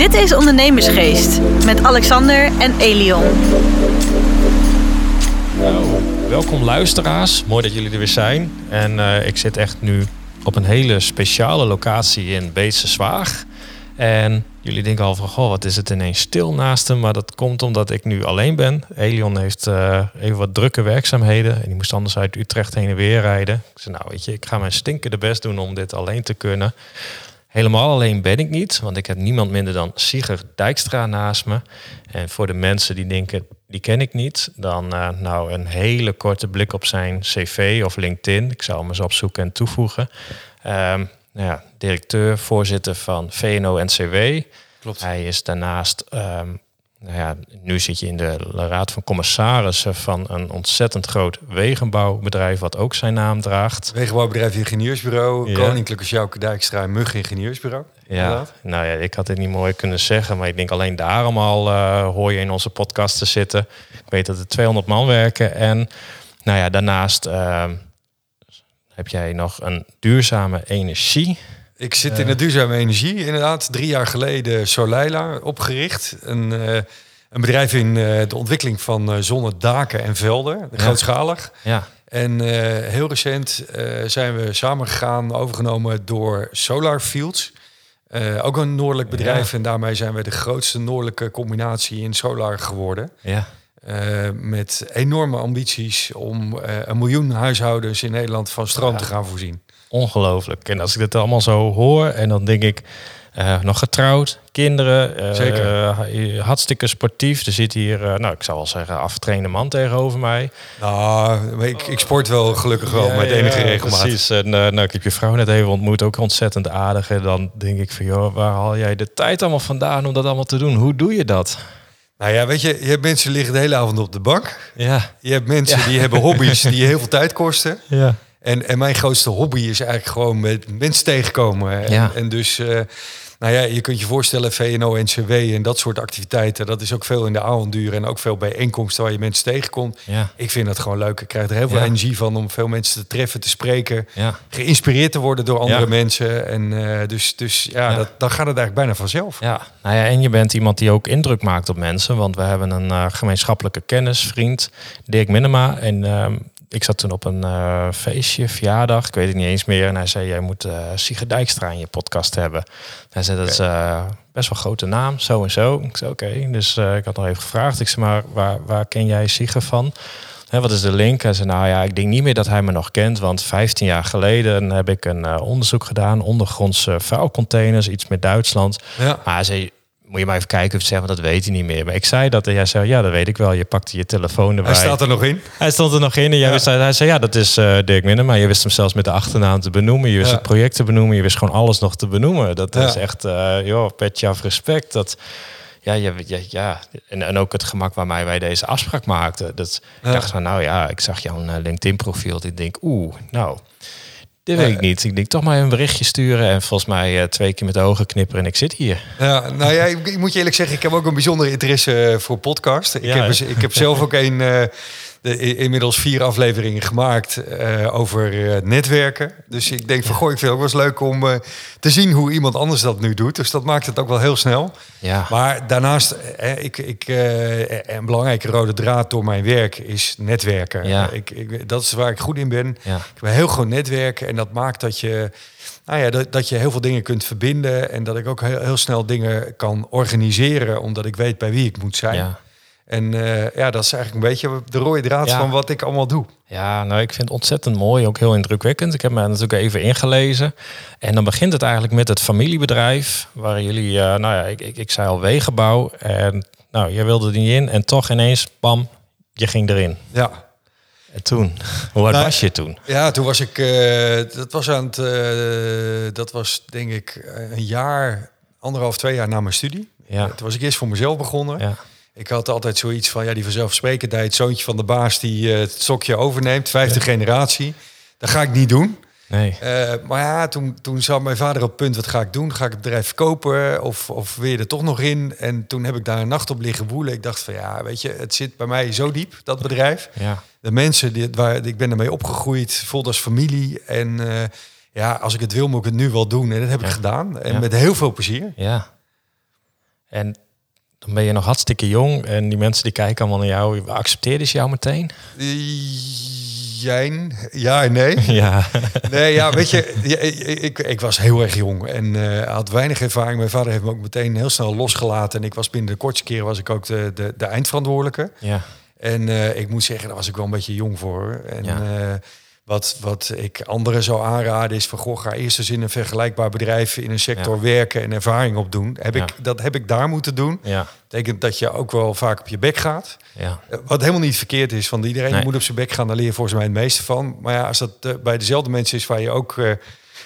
Dit is Ondernemersgeest met Alexander en Elion. Nou, welkom luisteraars. Mooi dat jullie er weer zijn. En uh, ik zit echt nu op een hele speciale locatie in Beetse Zwaag. En jullie denken al van, goh, wat is het ineens stil naast hem. Maar dat komt omdat ik nu alleen ben. Elion heeft uh, even wat drukke werkzaamheden. En die moest anders uit Utrecht heen en weer rijden. Ik zei, nou weet je, ik ga mijn stinkende best doen om dit alleen te kunnen. Helemaal alleen ben ik niet, want ik heb niemand minder dan Sieger Dijkstra naast me. En voor de mensen die denken, die ken ik niet, dan uh, nou een hele korte blik op zijn cv of LinkedIn. Ik zal hem eens opzoeken en toevoegen. Um, nou ja, directeur, voorzitter van VNO-NCW. Klopt. Hij is daarnaast um, nou ja, nu zit je in de raad van commissarissen van een ontzettend groot wegenbouwbedrijf, wat ook zijn naam draagt. Wegenbouwbedrijf Ingenieursbureau, Koninklijke Sjouke Dijkstra Mug Ingenieursbureau. Ja, nou ja, ik had het niet mooi kunnen zeggen, maar ik denk alleen daarom al uh, hoor je in onze podcast te zitten. Ik weet dat er 200 man werken en nou ja, daarnaast uh, heb jij nog een duurzame energie ik zit in de duurzame energie, inderdaad. Drie jaar geleden Soleila opgericht. Een, uh, een bedrijf in uh, de ontwikkeling van uh, zonnedaken en velden, ja. grootschalig. Ja. En heel recent zijn we samengegaan, overgenomen door Solar Fields. ook een noordelijk bedrijf. Ja. En daarmee zijn we de grootste noordelijke combinatie in solar geworden. Ja. met enorme ambities om een miljoen huishoudens in Nederland van stroom te gaan voorzien ongelooflijk. En als ik dit allemaal zo hoor en dan denk ik, uh, nog getrouwd, kinderen, uh, Zeker. hartstikke sportief. Er zit hier, nou ik zou wel zeggen, afgetrainde man tegenover mij. Nou, ik, ik sport wel gelukkig wel ja, met enige ja, regelmaat. Precies. En nou, ik heb je vrouw net even ontmoet, ook ontzettend aardig. En dan denk ik van, joh, waar haal jij de tijd allemaal vandaan om dat allemaal te doen? Hoe doe je dat? Nou ja, weet je, je hebt mensen die liggen de hele avond op de bank. Ja. Je hebt mensen die hebben hobby's die heel veel tijd kosten. Ja. En, en mijn grootste hobby is eigenlijk gewoon met mensen tegenkomen. En, ja. en dus, uh, nou ja, je kunt je voorstellen, VNO, NCW en dat soort activiteiten. Dat is ook veel in de avonduren en ook veel bijeenkomsten waar je mensen tegenkomt. Ja. Ik vind dat gewoon leuk. Ik krijg er heel veel ja. energie van om veel mensen te treffen, te spreken. Geïnspireerd te worden door andere mensen. En uh, dus, dus ja, Dat, dan gaat het eigenlijk bijna vanzelf. Ja, nou ja, en je bent iemand die ook indruk maakt op mensen. Want we hebben een uh, gemeenschappelijke kennisvriend, Dirk Minema. En uh, ik zat toen op een uh, feestje, verjaardag, ik weet het niet eens meer. En hij zei, jij moet uh, Sigrid Dijkstra in je podcast hebben. Hij zei, dat is uh, best wel een grote naam, zo en zo. Ik zei, oké. Okay. Dus ik had nog even gevraagd. Ik zei, maar waar, waar ken jij Sigrid van? Hè, wat is de link? Hij zei, nou ja, ik denk niet meer dat hij me nog kent. Want 15 jaar geleden heb ik een onderzoek gedaan. Ondergrondse vuilcontainers, iets met Duitsland. Ja. Maar hij zei, moet je maar even kijken of zeggen, want dat weet hij niet meer. Maar ik zei dat en jij zei, ja, dat weet ik wel. Je pakte je telefoon erbij. Hij staat er nog in? Hij stond er nog in en jij ja. wist, hij zei, ja, dat is uh, Dirk Minne. Maar je wist hem zelfs met de achternaam te benoemen. Je wist ja. het project te benoemen. Je wist gewoon alles nog te benoemen. Dat ja. is echt, uh, joh, petje af respect. Dat, ja, ja, ja, ja. En, en ook het gemak waarmee wij deze afspraak maakten. Dat, Ik dacht van, nou ja, ik zag jouw eh, LinkedIn-profiel. Ik denk, oeh, nou... Dit weet ik niet. Ik denk toch maar een berichtje sturen en volgens mij uh, twee keer met de ogen knipperen en ik zit hier. Ja, nou ja, ik, ik, moet je eerlijk zeggen, ik heb ook een bijzondere interesse voor podcast. Ik, ja, heb, ik heb zelf ook een... De, inmiddels vier afleveringen gemaakt uh, over uh, netwerken. Dus ik denk van, goh, ik vind het ook wel eens leuk om uh, te zien hoe iemand anders dat nu doet. Dus dat maakt het ook wel heel snel. Ja. Maar daarnaast, ik, ik, een belangrijke rode draad door mijn werk is netwerken. Ja. Ik, ik, dat is waar ik goed in ben. Ja. Ik ben heel goed netwerken en dat maakt dat je... Nou ja, dat, dat je heel veel dingen kunt verbinden en dat ik ook heel, heel snel dingen kan organiseren, omdat ik weet bij wie ik moet zijn. Ja. En uh, ja, dat is eigenlijk een beetje de rode draad ja. van wat ik allemaal doe. Ja, nou, ik vind het ontzettend mooi, ook heel indrukwekkend. Ik heb me natuurlijk even ingelezen. En dan begint het eigenlijk met het familiebedrijf, waar jullie, uh, nou ja, ik, ik, ik zei al wegenbouw. En nou, jij wilde er niet in en toch ineens, bam, je ging erin. Ja. En toen, hoe oud nou, was je toen? Ja, toen was ik, uh, dat was aan het, dat was denk ik een jaar, anderhalf, twee jaar na mijn studie. Ja. Toen was ik eerst voor mezelf begonnen. Ja. Ik had altijd zoiets van, ja, die vanzelfsprekendheid, zoontje van de baas die uh, het stokje overneemt, vijfde ja. generatie. Dat ga ik niet doen. Nee. Uh, maar ja, toen, toen zat mijn vader op het punt, wat ga ik doen? Ga ik het bedrijf verkopen of, of wil je er toch nog in? En toen heb ik daar een nacht op liggen woelen. Ik dacht van, ja, weet je, het zit bij mij zo diep, dat bedrijf. Ja. De mensen, die, waar, ik ben ermee opgegroeid, voelde als familie. En uh, ja, als ik het wil, moet ik het nu wel doen. En dat heb ja. ik gedaan. En met heel veel plezier. Ja. En dan ben je nog hartstikke jong en die mensen die kijken allemaal naar jou. Accepteerden ze jou meteen? Jij? Ja en nee. Ja. Nee, ja, weet je, ik, ik was heel erg jong en uh, had weinig ervaring. Mijn vader heeft me ook meteen heel snel losgelaten. En ik was binnen de kortste keren was ik ook de, de, de eindverantwoordelijke. Ja. En uh, ik moet zeggen, daar was ik wel een beetje jong voor. En ja. Wat, wat ik anderen zou aanraden is van goh, ga eerst eens in een vergelijkbaar bedrijf in een sector ja. werken en ervaring opdoen. Heb Ja. ik, dat heb ik daar moeten doen. Ja. Betekent dat je ook wel vaak op je bek gaat. Ja. Eh, Wat helemaal niet verkeerd is, want iedereen Nee. moet op zijn bek gaan. Daar leer je volgens mij het meeste van. Maar ja, als dat eh, bij dezelfde mensen is waar je ook eh,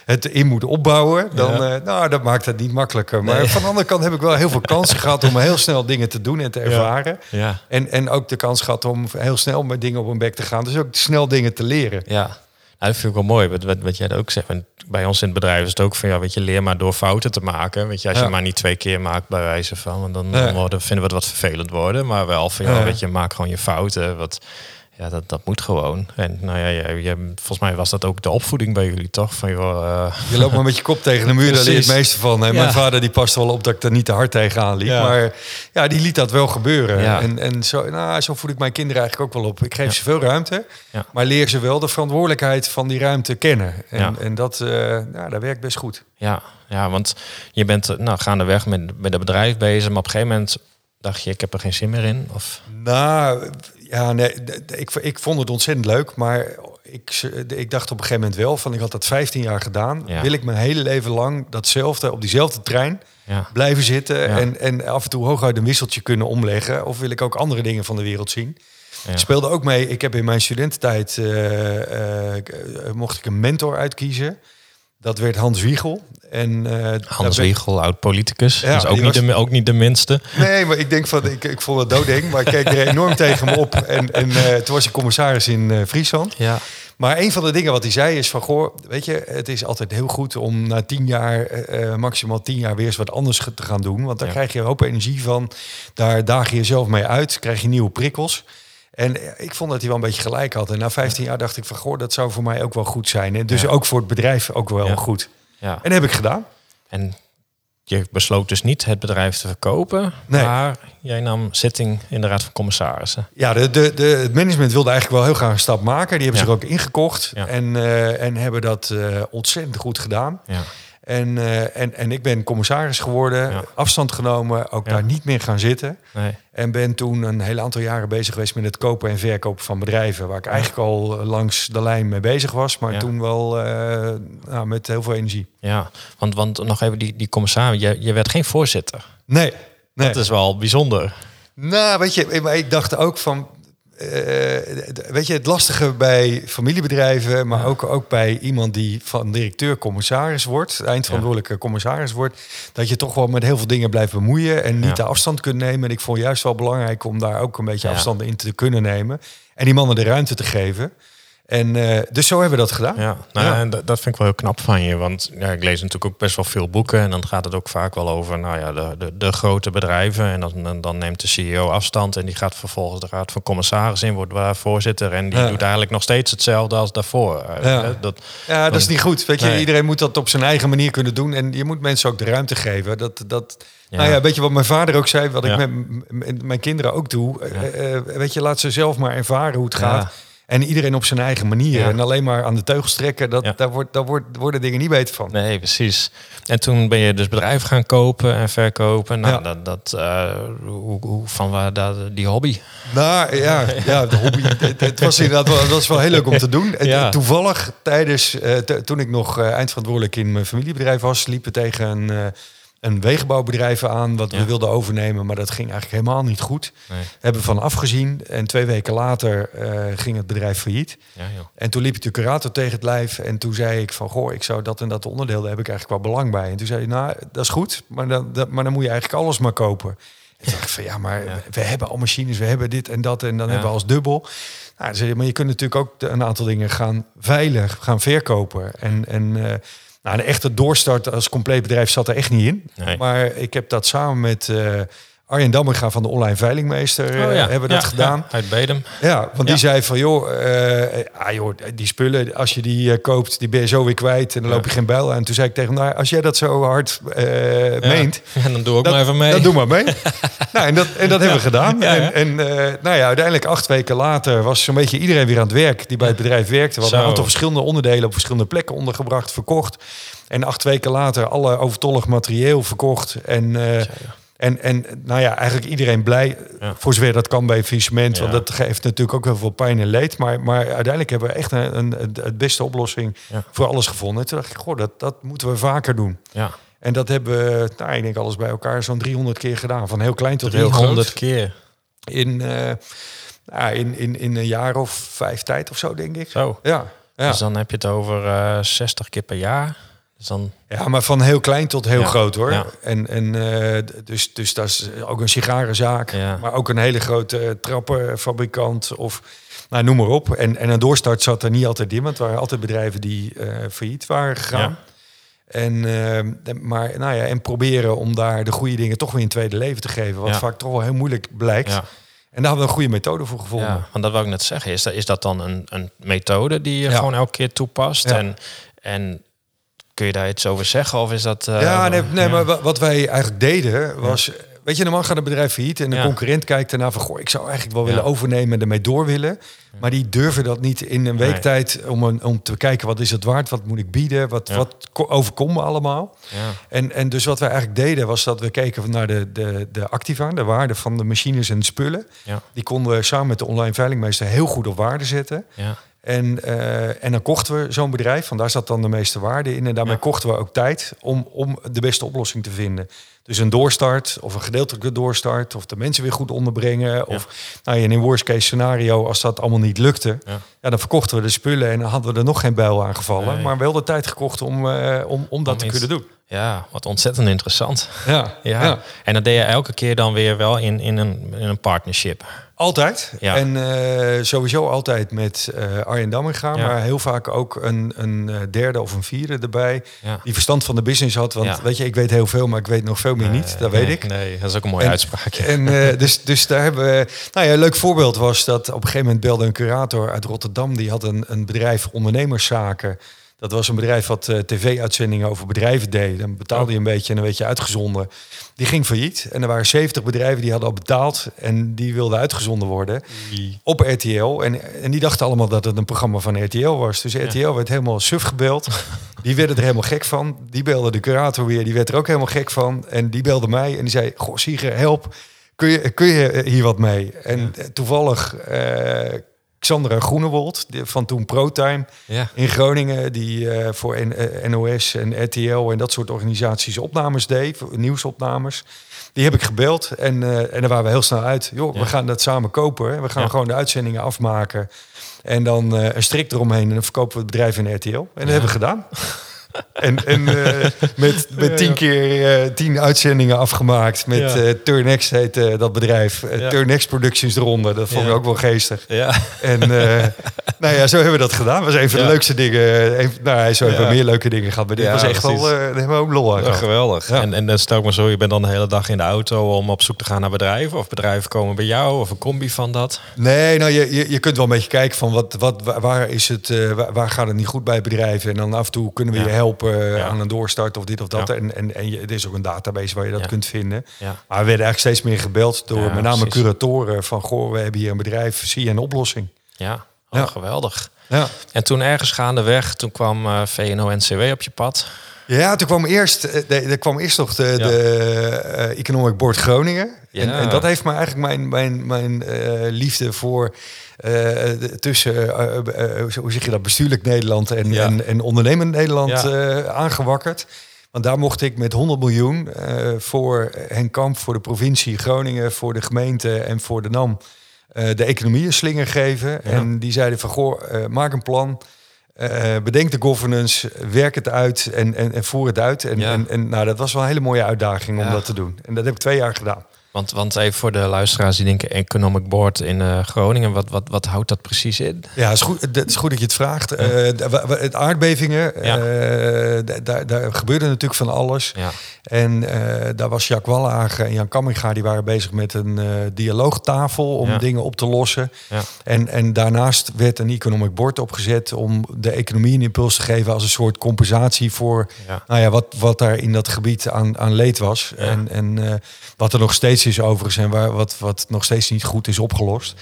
het in moet opbouwen, dan Ja. eh, nou, dat maakt het niet makkelijker. Maar Nee. van de andere kant heb ik wel heel veel kansen gehad om heel snel dingen te doen en te ervaren. Ja. En, en ook de kans gehad om heel snel met dingen op mijn bek te gaan. Dus ook snel dingen te leren. Ja. Nou, dat vind ik wel mooi, wat, wat, wat jij ook zegt. Want bij ons in het bedrijf is het ook van, ja, weet je, leer maar door fouten te maken. Weet je, als je maar niet twee keer maakt bij wijze van, want dan, dan worden, vinden we het wat vervelend worden. Maar wel van, ja, Ja. weet je, maak gewoon je fouten. Wat, ja, dat, dat moet gewoon. En nou ja, je, je- volgens mij was dat ook de opvoeding bij jullie, toch? Van, joh, eh, Je loopt maar met je kop tegen de muur, daar leer je het meeste van. Ja. mijn vader die paste wel op dat ik er niet te hard tegenaan liep. Ja. Maar ja, die liet dat wel gebeuren. Ja. En, en zo, nou, zo voed ik mijn kinderen eigenlijk ook wel op. Ik geef ze veel ruimte, maar leer ze wel de verantwoordelijkheid van die ruimte kennen. En, en dat, nou, dat werkt best goed. ja, ja, want je bent eh, nou, gaandeweg met, met het bedrijf bezig. Maar op een gegeven moment dacht je, ik heb er geen zin meer in. Of, Nou, ja, nee, ik, ik vond het ontzettend leuk, maar ik, ik dacht op een gegeven moment wel van, ik had dat 15 jaar gedaan. Ja. Wil ik mijn hele leven lang datzelfde, op diezelfde trein ja, blijven zitten Ja. en, en af en toe hooguit een wisseltje kunnen omleggen? Of wil ik ook andere dingen van de wereld zien? speelde ook mee. Ik heb in mijn studententijd eh, eh, eh, mocht ik een mentor uitkiezen. Dat werd Hans Wiegel. En, daar Hans Wiegel, oud-politicus. Ja, ook niet, was- de, ook niet de minste. Nee, maar ik denk van, ik, ik vond het doodeng, maar ik keek er enorm tegen me op. En, en eh, toen was ik commissaris in eh, Friesland. Ja, Maar een van de dingen wat hij zei is van, goh, weet je, het is altijd heel goed om na tien jaar, maximaal tien jaar weer eens wat anders te gaan doen. Want dan Ja. krijg je een hoop energie van, daar daag je jezelf mee uit, krijg je nieuwe prikkels. En eh, ik vond dat hij wel een beetje gelijk had. En na 15 jaar dacht ik van, goh, dat zou voor mij ook wel goed zijn. En dus Ja. ook voor het bedrijf ook wel Ja. goed. ja. En dat heb ik gedaan. En je besloot dus niet het bedrijf te verkopen, Nee. maar jij nam zitting in de Raad van Commissarissen. Ja, de, de, de, het management wilde eigenlijk wel heel graag een stap maken. Die hebben Ja. zich ook ingekocht Ja. en, eh, en hebben dat eh, ontzettend goed gedaan. Ja, En, eh, en, en ik ben commissaris geworden, Ja. afstand genomen, ook Ja. daar niet meer gaan zitten. nee. En ben toen een heel aantal jaren bezig geweest met het kopen en verkopen van bedrijven. Waar ik eigenlijk al langs de lijn mee bezig was, maar toen wel eh, nou, met heel veel energie. Ja, want, want nog even die, die commissaris, je, je werd geen voorzitter. Nee, nee. Dat is wel bijzonder. Nou, weet je, maar ik dacht ook van. Eh, weet je, het lastige bij familiebedrijven, maar ook, ook bij iemand die van directeur-commissaris wordt, eindverantwoordelijke commissaris wordt, dat je toch wel met heel veel dingen blijft bemoeien en niet Ja. de afstand kunt nemen. En ik vond juist wel belangrijk om daar ook een beetje Ja. afstand in te kunnen nemen en die mannen de ruimte te geven. En eh, dus zo hebben we dat gedaan. Ja, nou, Ja. En dat, vind ik wel heel knap van je. Want ja, ik lees natuurlijk ook best wel veel boeken. En dan gaat het ook vaak wel over nou ja, de, de, de grote bedrijven. En dan, dan neemt de CEO afstand. En die gaat vervolgens de raad van commissaris in, wordt daar voorzitter. En die Ja. doet eigenlijk nog steeds hetzelfde als daarvoor. Ja. Eh, Dat, Ja, dat is niet goed. Weet je, Nee. iedereen moet dat op zijn eigen manier kunnen doen. En je moet mensen ook de ruimte geven. Dat, dat, Ja. Nou ja, weet je wat mijn vader ook zei, wat Ja. ik met mijn kinderen ook doe. Ja. Eh, weet je, laat ze zelf maar ervaren hoe het gaat. En iedereen op zijn eigen manier. Ja. En alleen maar aan de teugels trekken, dat, Ja. daar, wordt, daar, wordt, worden dingen niet beter van. Nee, precies. En toen ben je dus bedrijf gaan kopen en verkopen. Nou, Ja. dat, dat, eh, hoe, hoe, van waar dat, die hobby? Nou ja, ja de hobby. het, het was inderdaad wel, dat was wel heel leuk om te doen. En Ja. Toevallig tijdens, eh, toen ik nog eh, eindverantwoordelijk in mijn familiebedrijf was, liepen tegen een, een wegenbouwbedrijf aan wat Ja. we wilden overnemen, maar dat ging eigenlijk helemaal niet goed. Nee. Hebben we van afgezien en twee weken later eh, ging het bedrijf failliet. Ja. En toen liep ik de curator tegen het lijf en toen zei ik van, goh, ik zou dat en dat onderdeel, daar heb ik eigenlijk wel belang bij. En toen zei hij, nou, dat is goed, maar dan, dat, maar dan moet je eigenlijk alles maar kopen. En toen dacht ik van, ja, maar we hebben al machines, we hebben dit en dat en dan hebben we als dubbel. Nou, zei maar je kunt natuurlijk ook een aantal dingen gaan veilig, gaan verkopen. En, en eh, nou, een echte doorstart als compleet bedrijf zat er echt niet in. Nee. Maar ik heb dat samen met eh, Arjen Damminga van de Online Veilingmeester Oh ja, hebben ja, dat gedaan. ja, uit Bedem. Ja, want die Ja. zei van joh, eh, ah, joh, die spullen, als je die eh, koopt, die ben je zo weer kwijt en dan Ja. loop je geen bijl aan. En toen zei ik tegen hem, nou, als jij dat zo hard eh, meent, En dan doe ik dat, maar even mee. dat doe maar mee. nou, en dat, en dat hebben we gedaan. Ja, ja. En, en eh, nou ja, uiteindelijk acht weken later was zo'n beetje iedereen weer aan het werk die bij het bedrijf werkte. We hadden een aantal verschillende onderdelen op verschillende plekken ondergebracht, verkocht. En acht weken later alle overtollig materieel verkocht. En, eh, en, en nou ja, eigenlijk iedereen blij. Ja. Voor zover dat kan bij faillissement. Want dat geeft natuurlijk ook heel veel pijn en leed. Maar, maar uiteindelijk hebben we echt een, een, het beste oplossing Ja. voor alles gevonden. En toen dacht ik, goh, dat, dat moeten we vaker doen. Ja, En dat hebben we, nou, ik denk alles bij elkaar, zo'n 300 keer gedaan. Van heel klein tot heel 300 groot. keer. In, eh, nou, in, in, in een jaar of vijf tijd of zo, denk ik. Zo. Ja, ja. Dus dan heb je het over eh 60 keer per jaar. Dus dan, ja, maar van heel klein tot heel Ja, groot hoor. ja. En, en eh, dus, dus dat is ook een sigarenzaak, Ja. maar ook een hele grote trappenfabrikant of nou, noem maar op. En, en een doorstart zat er niet altijd in, want het waren altijd bedrijven die eh, failliet waren gegaan. En, eh, maar, nou ja, en proberen om daar de goede dingen toch weer een tweede leven te geven. Wat vaak toch wel heel moeilijk blijkt. En daar hebben we een goede methode voor gevonden. ja, want dat wou ik net zeggen. Is dat, is dat dan een, een methode die je Ja. gewoon elke keer toepast? Ja. En, en kun je daar iets over zeggen? Of is dat... eh, ja, nee, nee ja. maar wa- wat wij eigenlijk deden was... Weet je, normaal gaat een bedrijf failliet en een Ja. concurrent kijkt ernaar van... Goh, ik zou eigenlijk wel Ja. willen overnemen en ermee door willen. Maar die durven dat niet in een week Nee. tijd om, een, om te kijken... wat is het waard, wat moet ik bieden, wat, Ja. wat ko- overkomt me allemaal. Ja, En, en dus wat wij eigenlijk deden was dat we keken naar de, de, de activa... de waarde van de machines en de spullen. ja, Die konden we samen met de online veilingmeester heel goed op waarde zetten. En, eh, en dan kochten we zo'n bedrijf, van daar zat dan de meeste waarde in. En daarmee Ja. kochten we ook tijd om, om de beste oplossing te vinden. Dus een doorstart of een gedeeltelijke doorstart, of de mensen weer goed onderbrengen. Of nou, ja, in een worst case scenario, als dat allemaal niet lukte, Ja. ja. dan verkochten we de spullen en dan hadden we er nog geen bijl aan gevallen. Nee. Maar wel de tijd gekocht om, eh, om, om dat Om te kunnen doen. Ja, wat ontzettend interessant. Ja, Ja. ja. En dat deed je elke keer dan weer wel in, in, een, in een partnership. Altijd. Ja. En eh, sowieso altijd met eh Arjen Damminga, Ja. maar heel vaak ook een, een eh, derde of een vierde erbij. Ja. Die verstand van de business had. Want weet je, ik weet heel veel, maar ik weet nog veel meer niet. Dat weet Nee, ik. Nee, dat is ook een mooie En- uitspraak. En dus, dus daar hebben we. Nou ja, een leuk voorbeeld was dat op een gegeven moment belde een curator uit Rotterdam. Die had een, een bedrijf ondernemerszaken. Dat was een bedrijf wat eh, tv-uitzendingen over bedrijven deed. Dan betaalde je een beetje en dan werd je uitgezonden. Die ging failliet. En er waren 70 bedrijven die hadden al betaald. En die wilden uitgezonden worden op RTL. En, en die dachten allemaal dat het een programma van RTL was. Dus RTL werd helemaal suf gebeld. Die werden er helemaal gek van. Die belde de curator weer. Die werd er ook helemaal gek van. En die belde mij en die zei... Goh, Sieger, help. Kun je, kun je hier wat mee? En toevallig eh Xandra Groenewold van toen ProTime Ja. in Groningen... die eh, voor N- eh, NOS en RTL en dat soort organisaties opnames deed. Nieuwsopnames. Die heb ik gebeld en, eh, en daar waren we heel snel uit. Joh, Ja. we gaan dat samen kopen. hè. We gaan Ja. gewoon de uitzendingen afmaken. En dan eh, een strik eromheen en dan verkopen we het bedrijf in RTL. En dat hebben we gedaan. En, en eh, met, met tien keer eh, tien uitzendingen afgemaakt. Met Ja. eh Turnext heet dat bedrijf. Uh, Ja. Turnext Productions eronder. Dat vond ik ook wel geestig. Ja. En nou ja, zo hebben we dat gedaan. was een van de leukste dingen. Een, nou, zo hebben meer leuke dingen gehad. Maar dit was echt wel... daar hebben we ook lol aan geweldig. En, en dan stel ik me zo, je bent dan de hele dag in de auto om op zoek te gaan naar bedrijven. Of bedrijven komen bij jou, of een combi van dat. Nee, nou, je, je, je kunt wel een beetje kijken van wat, wat, wa- waar, is het, waar, gaat het niet goed bij bedrijven. En dan af en toe kunnen we je helpen eh, aan een doorstart of dit of dat. En, en, en je, er is ook een database waar je dat kunt vinden. Ja. Maar we werden eigenlijk steeds meer gebeld door met name precies. curatoren van... goh, we hebben hier een bedrijf, zie je een oplossing? Ja, oh, geweldig. Ja. En toen ergens gaandeweg, toen kwam eh, VNO-NCW op je pad. Ja, toen kwam eerst, eh, er kwam eerst nog de, Ja. de Economic Board Groningen. En, Ja. en dat heeft me eigenlijk mijn, mijn, mijn liefde voor tussen, eh, eh, eh, hoe zeg je dat, bestuurlijk Nederland en, Ja. en, en ondernemend Nederland Ja. eh, aangewakkerd. Want daar mocht ik met 100 miljoen eh, voor Henk Kamp, voor de provincie Groningen, voor de gemeente en voor de NAM eh, de economie een slinger geven. En die zeiden van, goh, eh, maak een plan. eh, bedenk de governance, werk het uit en, en, en voer het uit. En, Ja. en, en nou, dat was wel een hele mooie uitdaging om Ja. dat te doen. En dat heb ik twee jaar gedaan. Want, want even voor de luisteraars die denken Economic Board in uh, Groningen, wat, wat, wat houdt dat precies in? Ja, het is goed, het is goed dat je het vraagt. Ja. Uh, het aardbevingen, ja. uh, daar, daar gebeurde natuurlijk van alles. Ja. En daar was Jacques Wallagen en Jan Kamminga, die waren bezig met een dialoogtafel om dingen op te lossen. En, en daarnaast werd een Economic Board opgezet om de economie een impuls te geven als een soort compensatie voor Nou ja, wat, wat daar in dat gebied aan, aan leed was. En, en wat er nog steeds is overigens en waar, wat, wat nog steeds niet goed is opgelost.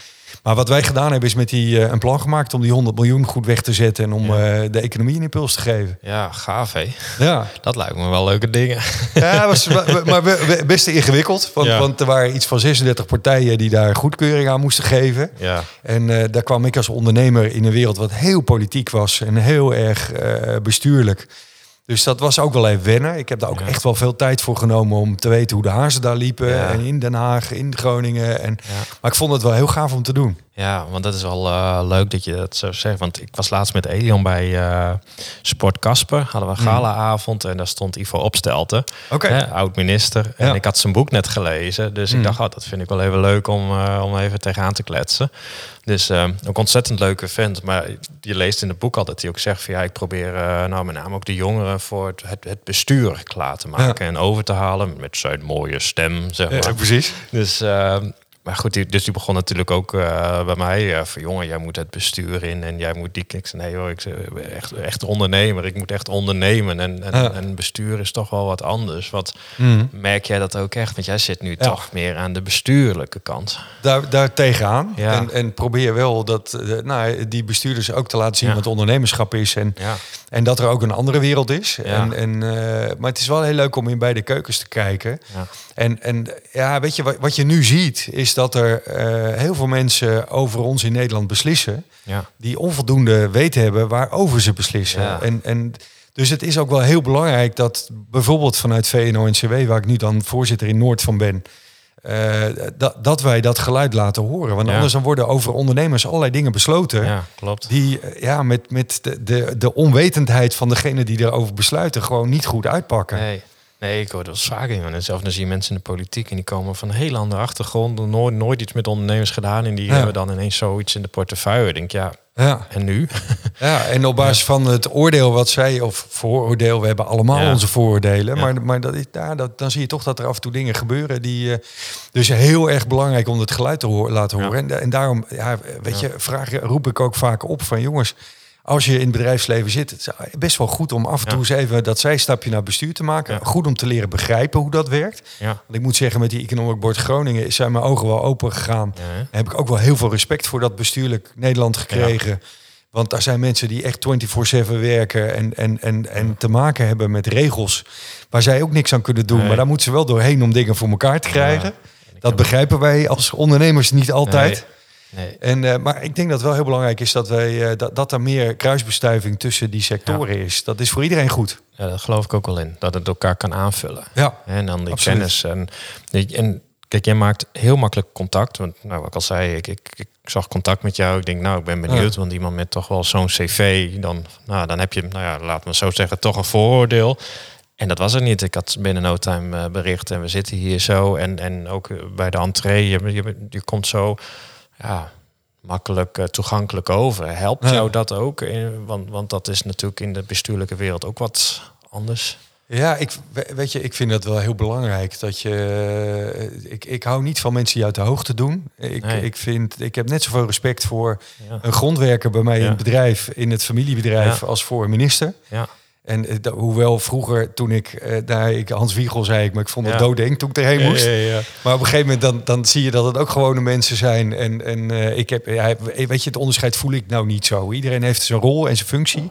Maar wat wij gedaan hebben is met die uh, een plan gemaakt om die 100 miljoen goed weg te zetten en om uh, de economie een impuls te geven. Ja, gaaf hè? Ja. Dat lijkt me wel leuke dingen. Ja, was maar best ingewikkeld. Want, ja. want er waren iets van 36 partijen die daar goedkeuring aan moesten geven. Ja. En uh, daar kwam ik als ondernemer in een wereld wat heel politiek was en heel erg bestuurlijk. Dus dat was ook wel even wennen. Ik heb daar ook echt wel veel tijd voor genomen om te weten hoe de hazen daar liepen. En in Den Haag, in Groningen. En, Maar ik vond het wel heel gaaf om te doen. Ja, want dat is wel uh, leuk dat je dat zo zegt. Want ik was laatst met Elion bij uh, Sport Kasper. Hadden we een mhm. galaavond en daar stond Ivo Opstelten, okay. oud-minister. En ik had zijn boek net gelezen. Dus ik mhm. dacht, oh, dat vind ik wel even leuk om, uh, om even tegenaan te kletsen. Dus ook ontzettend leuke vent. Maar je leest in het boek altijd dat hij ook zegt van ja, ik probeer nou met name ook de jongeren voor het, het, het bestuur klaar te maken en over te halen met zijn mooie stem, zeg maar. Ja, precies. Dus maar goed, die, dus die begon natuurlijk ook uh, bij mij. Uh, van jongen, jij moet het bestuur in en jij moet die kniks. Nee hoor, ik ben echt, echt ondernemer. Ik moet echt ondernemen. En, en, ja. en bestuur is toch wel wat anders. Wat mm. merk jij dat ook echt? Want jij zit nu ja. toch meer aan de bestuurlijke kant. Daar, daar tegenaan. Ja. En, en probeer wel dat, uh, nou, die bestuurders ook te laten zien wat ondernemerschap is. En, en dat er ook een andere wereld is. En, en, maar het is wel heel leuk om in beide keukens te kijken. En, en ja, weet je, wat, wat je nu ziet is dat er uh, heel veel mensen over ons in Nederland beslissen. Ja. Die onvoldoende weten hebben waarover ze beslissen. Ja. En, en dus het is ook wel heel belangrijk dat bijvoorbeeld vanuit VNO-NCW, waar ik nu dan voorzitter in Noord van ben, uh, dat, dat wij dat geluid laten horen. Want ja. anders dan worden over ondernemers allerlei dingen besloten. Ja, klopt. Die ja, met, met de, de, de onwetendheid van degene die erover besluiten gewoon niet goed uitpakken. Nee. Nee, ik hoor dat vaak in. En zelf dan zie je mensen in de politiek en die komen van een heel andere achtergrond, nooit, nooit iets met ondernemers gedaan en die ja. hebben dan ineens zoiets in de portefeuille. Ik denk ja, ja. en nu? Ja, en op basis van het oordeel wat zij, of vooroordeel, we hebben allemaal ja. onze vooroordelen, maar, maar dat, ja, dat, dan zie je toch dat er af en toe dingen gebeuren die. Uh, dus heel erg belangrijk om het geluid te laten horen. En, en daarom, ja, weet je, vraag, roep ik ook vaak op van jongens als je in het bedrijfsleven zit, het is best wel goed om af en toe eens even dat zijstapje naar bestuur te maken. Goed om te leren begrijpen hoe dat werkt. Ja. Want ik moet zeggen, met die Economic Board Groningen zijn mijn ogen wel open gegaan. Heb ik ook wel heel veel respect voor dat bestuurlijk Nederland gekregen. Want daar zijn mensen die echt 24-7 werken en, en, en, en te maken hebben met regels waar zij ook niks aan kunnen doen. Nee. Maar daar moeten ze wel doorheen om dingen voor elkaar te krijgen. Dat begrijpen wij als ondernemers niet altijd. Nee. En, uh, maar ik denk dat het wel heel belangrijk is dat, wij, uh, dat, dat er meer kruisbestuiving tussen die sectoren ja. is. Dat is voor iedereen goed. Ja, dat geloof ik ook wel in. Dat het elkaar kan aanvullen. Ja, en dan die absoluut. kennis. En, en kijk, jij maakt heel makkelijk contact. Want nou, wat ik al zei, ik, ik, ik zag contact met jou. Ik denk, nou, ik ben benieuwd. Ja. Want iemand met toch wel zo'n cv, dan, nou, dan heb je, nou ja, laat me zo zeggen, toch een vooroordeel. En dat was er niet. Ik had binnen no time uh, bericht en we zitten hier zo. En, en ook bij de entree, je, je, je komt zo ja, makkelijk uh, toegankelijk over. Helpt ja. jou dat ook? In, want, want dat is natuurlijk in de bestuurlijke wereld ook wat anders. Ja, ik, weet je, ik vind dat wel heel belangrijk. Dat je, ik, ik hou niet van mensen die uit de hoogte doen. Ik, nee. ik, vind, ik heb net zoveel respect voor ja. een grondwerker bij mij ja. in het bedrijf, in het familiebedrijf, als voor een minister. Ja. En uh, hoewel vroeger, toen ik uh, daar, ik, Hans Wiegel zei ik, maar ik vond het ja. doodeng toen ik erheen moest. Ja, maar op een gegeven moment dan, dan zie je dat het ook gewone mensen zijn. En, en uh, ik heb, weet je, het onderscheid voel ik nou niet zo. Iedereen heeft zijn rol en zijn functie.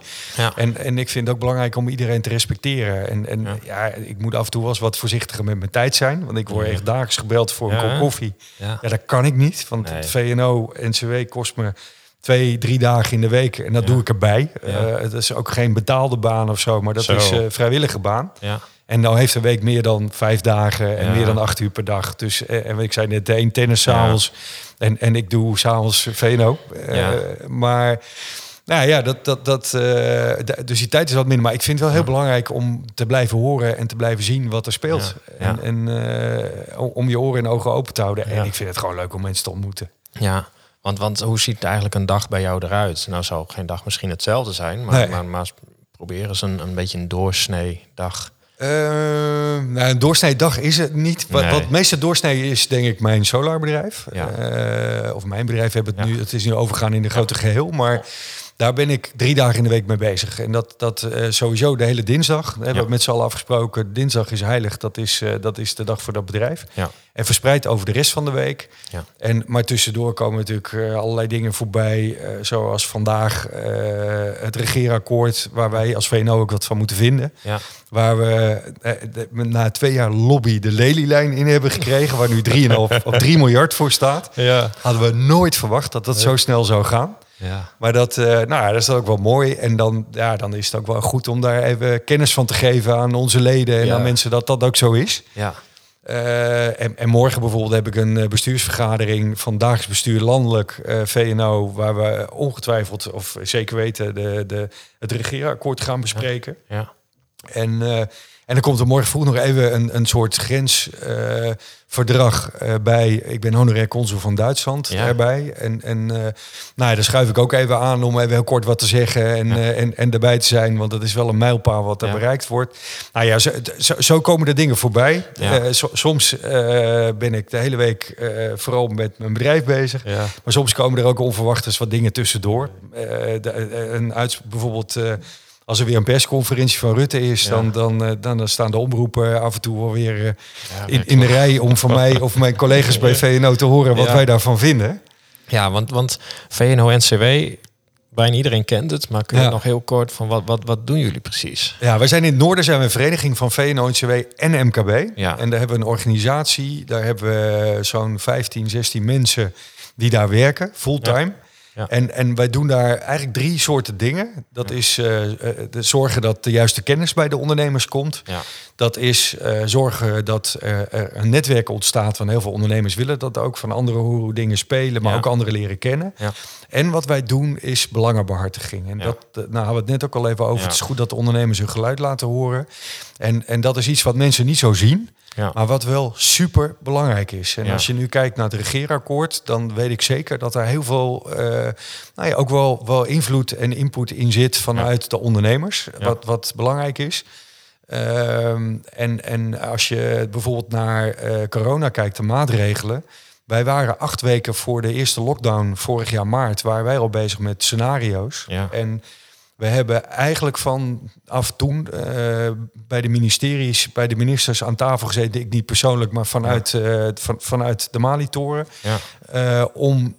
En, en ik vind het ook belangrijk om iedereen te respecteren. En, en ja. ik moet af en toe wel eens wat voorzichtiger met mijn tijd zijn. Want ik word echt dagelijks gebeld voor een kop koffie. Ja. dat kan ik niet. Want het VNO, NCW kost me twee, drie dagen in de week. En dat ja. doe ik erbij. Ja. Uh, het is ook geen betaalde baan of zo, maar dat zo. is uh, vrijwillige baan. Ja. En nou heeft een week meer dan vijf dagen en meer dan acht uur per dag. Dus uh, en ik zei net, de een tennis s'avonds en, en ik doe s'avonds VNO. maar Nou ja, dat, dat, dat, uh, dus die tijd is wat minder. Maar ik vind het wel heel belangrijk om te blijven horen en te blijven zien wat er speelt. En, en uh, om je oren en ogen open te houden. En ik vind het gewoon leuk om mensen te ontmoeten. Ja, want, want hoe ziet eigenlijk een dag bij jou eruit? Nou zou geen dag misschien hetzelfde zijn, maar, maar, maar probeer eens een, een beetje een doorsnee dag. Uh, nou, een doorsnee dag is het niet. Wat, wat meeste doorsnee is, denk ik, mijn solarbedrijf. Ja. Uh, of mijn bedrijf hebben het nu. Het is nu overgaan in de grote geheel, maar daar ben ik drie dagen in de week mee bezig. En dat, dat uh, sowieso de hele dinsdag. We hebben met z'n allen afgesproken. Dinsdag is heilig. Dat is, uh, dat is de dag voor dat bedrijf. Ja. En verspreid over de rest van de week. Ja. En, maar tussendoor komen natuurlijk uh, allerlei dingen voorbij. zoals vandaag het regeerakkoord. Waar wij als VNO ook wat van moeten vinden. Ja. Waar we na twee jaar lobby de lelielijn in hebben gekregen. waar nu 3,5 of 3 miljard voor staat. Ja. Hadden we nooit verwacht dat dat zo snel zou gaan. Ja. Maar dat, uh, nou, dat is ook wel mooi. En dan, ja, dan is het ook wel goed om daar even kennis van te geven aan onze leden en aan mensen dat dat ook zo is. Ja. Uh, en, en, morgen bijvoorbeeld heb ik een eh, bestuursvergadering van dagelijks bestuur landelijk uh, VNO, waar we ongetwijfeld of zeker weten de, de, het regeerakkoord gaan bespreken. Ja. ja. En en dan komt er morgen vroeg nog even een, een soort grensverdrag uh, bij. Ik ben honorair consul van Duitsland ja. erbij. En, en uh, nou ja, daar schuif ik ook even aan om even heel kort wat te zeggen en, ja. en, en erbij te zijn. Want dat is wel een mijlpaal wat er bereikt wordt. Nou ja, zo, zo, zo komen de dingen voorbij. So, soms ben ik de hele week vooral met mijn bedrijf bezig. Maar soms komen er ook onverwachts wat dingen tussendoor. De, een uit, bijvoorbeeld als er weer een persconferentie van Rutte is, dan, dan, uh, dan, staan de omroepen af en toe wel weer uh, in, in de rij om van mij of mijn collega's bij VNO te horen wat wij daarvan vinden. Ja, want, want VNO-NCW, bijna iedereen kent het, maar kun je nog heel kort van wat, wat, wat doen jullie precies? Ja, wij zijn in het noorden zijn we een vereniging van VNO-NCW en MKB. Ja. En daar hebben we een organisatie, daar hebben we zo'n 15, 16 mensen die daar werken, fulltime. En, en wij doen daar eigenlijk drie soorten dingen. Dat is uh, de zorgen dat de juiste kennis bij de ondernemers komt. Ja. Dat is uh, zorgen dat er een netwerk ontstaat van heel veel ondernemers willen dat ook van andere hoe dingen spelen, maar ook anderen leren kennen. En wat wij doen is belangenbehartiging. En dat nou, hadden we het net ook al even over. Het is goed dat de ondernemers hun geluid laten horen. En, en dat is iets wat mensen niet zo zien. Ja. Maar wat wel super belangrijk is. En als je nu kijkt naar het regeerakkoord, dan weet ik zeker dat er heel veel, uh, nou ja, ook wel, wel invloed en input in zit vanuit de ondernemers. Wat, wat belangrijk is. Uh, en, en als je bijvoorbeeld naar uh, corona kijkt, de maatregelen. Wij waren acht weken voor de eerste lockdown vorig jaar maart, waren wij al bezig met scenario's. En we hebben eigenlijk vanaf toen uh, bij de ministeries, bij de ministers aan tafel gezeten. Ik niet persoonlijk, maar vanuit, uh, van, vanuit de Mali-toren. Ja. Uh, om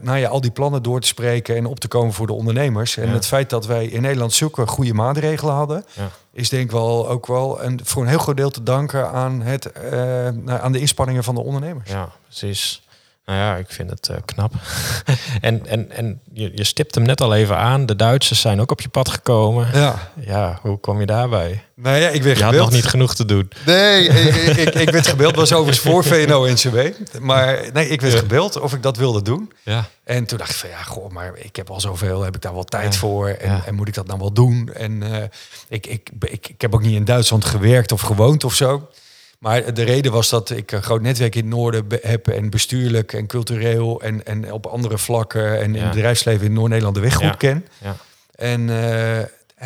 nou ja, al die plannen door te spreken en op te komen voor de ondernemers. En het feit dat wij in Nederland zulke goede maatregelen hadden, ja. is denk ik wel ook wel een, voor een heel groot deel te danken aan, het, aan de inspanningen van de ondernemers. Ja, precies. Nou ja, ik vind het uh, knap. en en, en je, je stipt hem net al even aan. De Duitsers zijn ook op je pad gekomen. Ja. Ja, hoe kom je daarbij? Nou ja, ik werd je had nog niet genoeg te doen. Nee, ik, ik, ik werd gebeld. was overigens voor VNO-NCW. Maar nee, ik werd ja. gebeld of ik dat wilde doen. Ja. En toen dacht ik van ja, goh, maar ik heb al zoveel. Heb ik daar wel tijd ja. voor? En, ja. en, moet ik dat nou wel doen? En uh, ik, ik, ik, ik heb ook niet in Duitsland gewerkt of gewoond of zo. Maar de reden was dat ik een groot netwerk in het noorden heb en bestuurlijk en cultureel en, en op andere vlakken en in het bedrijfsleven in Noord-Nederland de weg goed ken. Ja. En uh,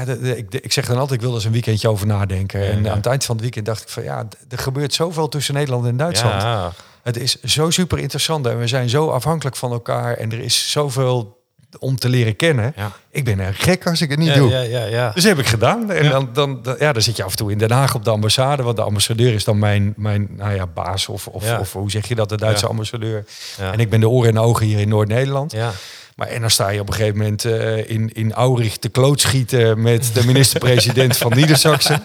de, ik, ik, zeg dan altijd, ik wil eens een weekendje over nadenken. en aan het eind van het weekend dacht ik van ja, er gebeurt zoveel tussen Nederland en Duitsland. Het is zo super interessant en we zijn zo afhankelijk van elkaar en er is zoveel om te leren kennen. Ja. Ik ben er gek als ik het niet ja, doe. Ja, ja, ja. Dus heb ik gedaan. En dan, dan, dan, ja, dan zit je af en toe in Den Haag op de ambassade. Want de ambassadeur is dan mijn, mijn nou ja, baas. Of, of, of hoe zeg je dat, de Duitse ambassadeur. En ik ben de oren en ogen hier in Noord-Nederland. Ja. Maar en dan sta je op een gegeven moment uh, in, in Aurich te klootschieten met de minister-president van Niedersachsen.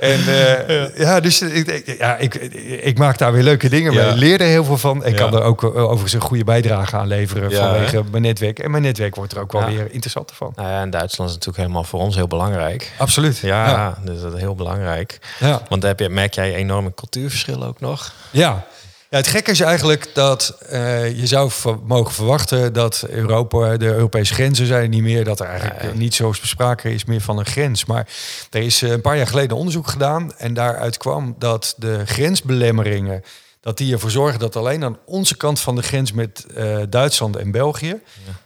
En uh, ja. ja. dus ik, ja, ik, ik maak daar weer leuke dingen mee. Ja. leerde heel veel van. Ik ja. kan er ook overigens een goede bijdrage aan leveren vanwege hè? mijn netwerk. En mijn netwerk wordt er ook wel weer interessanter van. Nou ja, en Duitsland is natuurlijk helemaal voor ons heel belangrijk. Absoluut. Ja, dus dat is heel belangrijk. Ja. Want heb je, merk jij enorme cultuurverschillen ook nog? Ja. Ja, het gekke is eigenlijk dat uh, je zou mogen verwachten dat Europa, de Europese grenzen zijn niet meer, dat er eigenlijk niet zo sprake is meer van een grens. Maar er is een paar jaar geleden onderzoek gedaan en daaruit kwam dat de grensbelemmeringen dat die ervoor zorgen dat alleen aan onze kant van de grens met uh, Duitsland en België,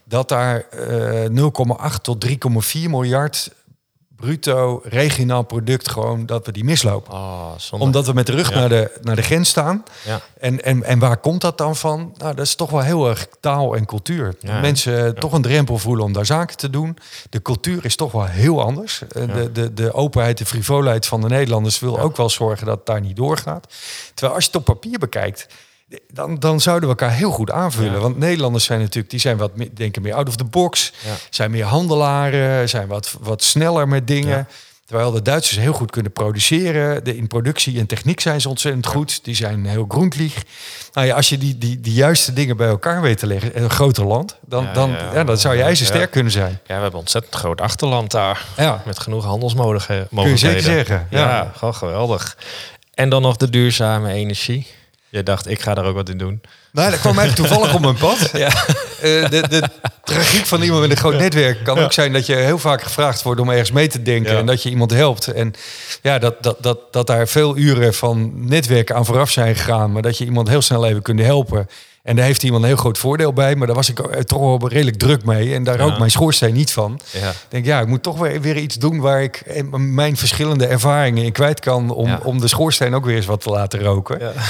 dat daar uh, 0,8 tot 3,4 miljard bruto regionaal product gewoon dat we die mislopen. Oh, Omdat we met de rug naar, de, naar de grens staan. Ja. En, en, en waar komt dat dan van? Nou, dat is toch wel heel erg taal en cultuur. Mensen toch een drempel voelen om daar zaken te doen. De cultuur is toch wel heel anders. Eh, de, de, de openheid, de frivolheid van de Nederlanders wil ook wel zorgen dat het daar niet doorgaat. Terwijl als je het op papier bekijkt dan, dan zouden we elkaar heel goed aanvullen. Want Nederlanders zijn natuurlijk, die zijn wat denken meer out of the box, zijn meer handelaren, zijn wat, wat sneller met dingen. Terwijl de Duitsers heel goed kunnen produceren. De, in productie en techniek zijn ze ontzettend goed. Die zijn heel groentlieg. Nou ja, als je die, die, die juiste dingen bij elkaar weet te leggen, een groter land, dan, dan, ja, dan zou je ijzersterk kunnen zijn. Ja, we hebben ontzettend groot achterland daar. Met genoeg handelsmogelijkheden. Kun je zeker zeggen. Ja, gewoon geweldig. En dan nog de duurzame energie. Je dacht, ik ga daar ook wat in doen. Nou, dat kwam eigenlijk toevallig op mijn pad. Ja. Uh, de, de tragiek van iemand met een groot netwerk kan ook zijn dat je heel vaak gevraagd wordt om ergens mee te denken en dat je iemand helpt. En ja, dat, dat, dat, dat daar veel uren van netwerken aan vooraf zijn gegaan, maar dat je iemand heel snel even kunt helpen. En daar heeft iemand een heel groot voordeel bij. Maar daar was ik toch wel redelijk druk mee. En daar ook mijn schoorsteen niet van. Ja. Ik denk, ja, ik moet toch weer, weer iets doen waar ik mijn verschillende ervaringen in kwijt kan. Om, om de schoorsteen ook weer eens wat te laten roken. Ja.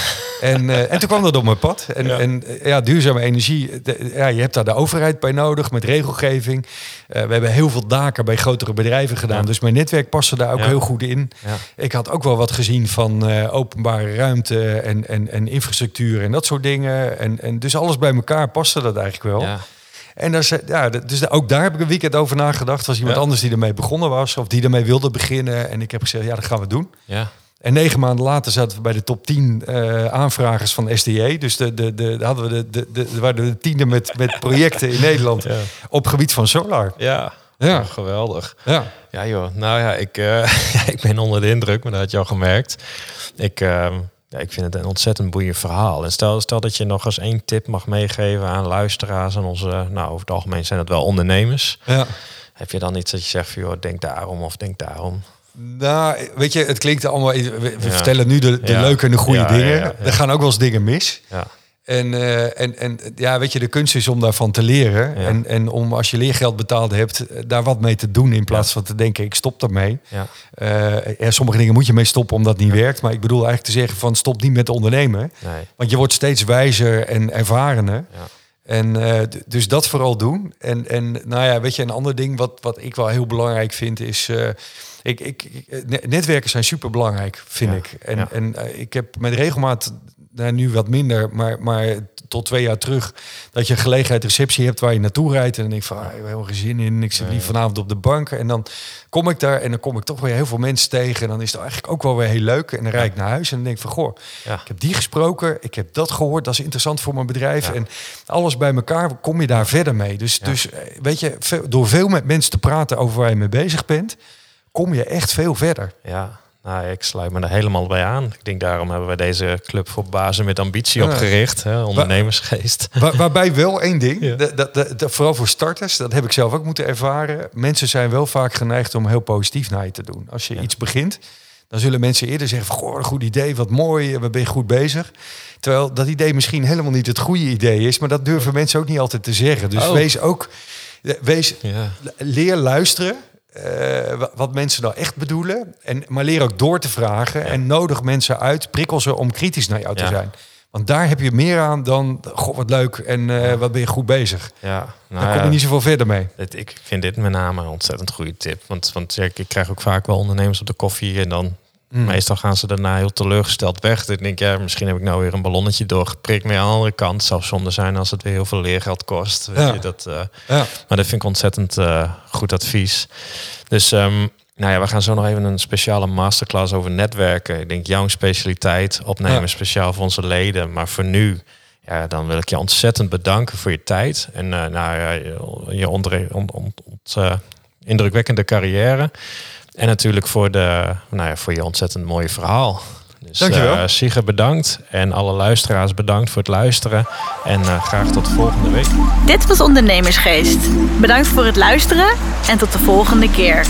En, uh, en toen kwam dat op mijn pad. En, en eh, ja, duurzame energie. ja, je hebt daar de overheid bij nodig met regelgeving. Uh, we hebben heel veel daken bij grotere bedrijven gedaan. Dus mijn netwerk paste daar ook heel goed in. Ik had ook wel wat gezien van openbare ruimte en, en, en infrastructuur en dat soort dingen. En, en dus alles bij elkaar paste dat eigenlijk wel. Ja. En daar, ja, dus ook daar heb ik een weekend over nagedacht. Was iemand anders die ermee begonnen was of die ermee wilde beginnen. En ik heb gezegd, ja, dat gaan we doen. Ja. En negen maanden later zaten we bij de top 10 uh, eh, aanvragers van SDE. Dus de, de, de, hadden we de, de, de, waren de tiende met, met projecten in Nederland ja. op gebied van solar. Ja, ja. geweldig. Ja. ja, joh. Nou ja, ik, uh, ik ben onder de indruk, maar dat had je al gemerkt. Ik, uh, ja, ik vind het een ontzettend boeiend verhaal. En stel, stel dat je nog eens één tip mag meegeven aan luisteraars en onze, nou over het algemeen zijn het wel ondernemers. Ja. Heb je dan iets dat je zegt van joh, denk daarom of denk daarom? Nou, weet je, het klinkt allemaal. We, vertellen nu de, de leuke en de goede dingen. Er gaan ook wel eens dingen mis. Ja. En, uh, en, en ja, weet je, de kunst is om daarvan te leren. En, en om als je leergeld betaald hebt, eh, daar wat mee te doen. In plaats van te denken, ik stop daarmee. Ja. Uh, sommige dingen moet je mee stoppen omdat het niet werkt. Maar ik bedoel eigenlijk te zeggen van stop niet met ondernemen. Nee. Want je wordt steeds wijzer en ervarener. Ja. En uh, dus dat vooral doen. En, en nou ja, weet je, een ander ding wat, wat ik wel heel belangrijk vind is. Uh, ik, ik, netwerken zijn super belangrijk, vind ik. En, en uh, ik heb met regelmaat nou, nu wat minder, maar, maar tot twee jaar terug, dat je een gelegenheid receptie hebt waar je naartoe rijdt. En dan denk ik van, ah, ik heb helemaal geen zin in. Ik zit liever vanavond op de bank. En dan kom ik daar en dan kom ik toch weer heel veel mensen tegen. En dan is het eigenlijk ook wel weer heel leuk. En dan rijd ik naar huis en dan denk ik van, goh, ja. ik heb die gesproken. Ik heb dat gehoord. Dat is interessant voor mijn bedrijf. En alles bij elkaar kom je daar verder mee. Dus, dus eh, weet je, door veel met mensen te praten over waar je mee bezig bent, kom je echt veel verder. Ja. Nou, ik sluit me er helemaal bij aan. Ik denk daarom hebben we deze club voor bazen met ambitie opgericht. Hè, ondernemersgeest. Waar, waarbij wel één ding, vooral voor starters, dat heb ik zelf ook moeten ervaren. Mensen zijn wel vaak geneigd om heel positief naar je te doen. Als je iets begint, dan zullen mensen eerder zeggen van, goh, een goed idee, wat mooi, we ben goed bezig. Terwijl dat idee misschien helemaal niet het goede idee is, maar dat durven mensen ook niet altijd te zeggen. Dus oh. wees ook, wees, leer luisteren uh, wat mensen nou echt bedoelen. En, maar leer ook door te vragen. En nodig mensen uit, prikkel ze om kritisch naar jou te zijn. Want daar heb je meer aan dan, god wat leuk en uh, wat ben je goed bezig. Ja, nou daar kom je niet zoveel verder mee. ik vind dit met name een ontzettend goede tip. Want, want ik krijg ook vaak wel ondernemers op de koffie en dan mm. meestal gaan ze daarna heel teleurgesteld weg. Ik denk, ja, misschien heb ik nou weer een ballonnetje doorgeprikt. Maar aan de andere kant zou zonde zijn als het weer heel veel leergeld kost. Weet ja. je, dat, uh, ja. Maar dat vind ik ontzettend uh, goed advies. Dus um, nou ja, we gaan zo nog even een speciale masterclass over netwerken. Ik denk jouw specialiteit opnemen, speciaal voor onze leden. Maar voor nu, ja, dan wil ik je ontzettend bedanken voor je tijd. En uh, nou je onder, on, on, indrukwekkende carrière. En natuurlijk voor, de, nou ja, voor je ontzettend mooie verhaal. Dus, Dankjewel. Uh, Sige bedankt en alle luisteraars bedankt voor het luisteren. En uh, graag tot volgende week. Dit was Ondernemersgeest. Bedankt voor het luisteren en tot de volgende keer.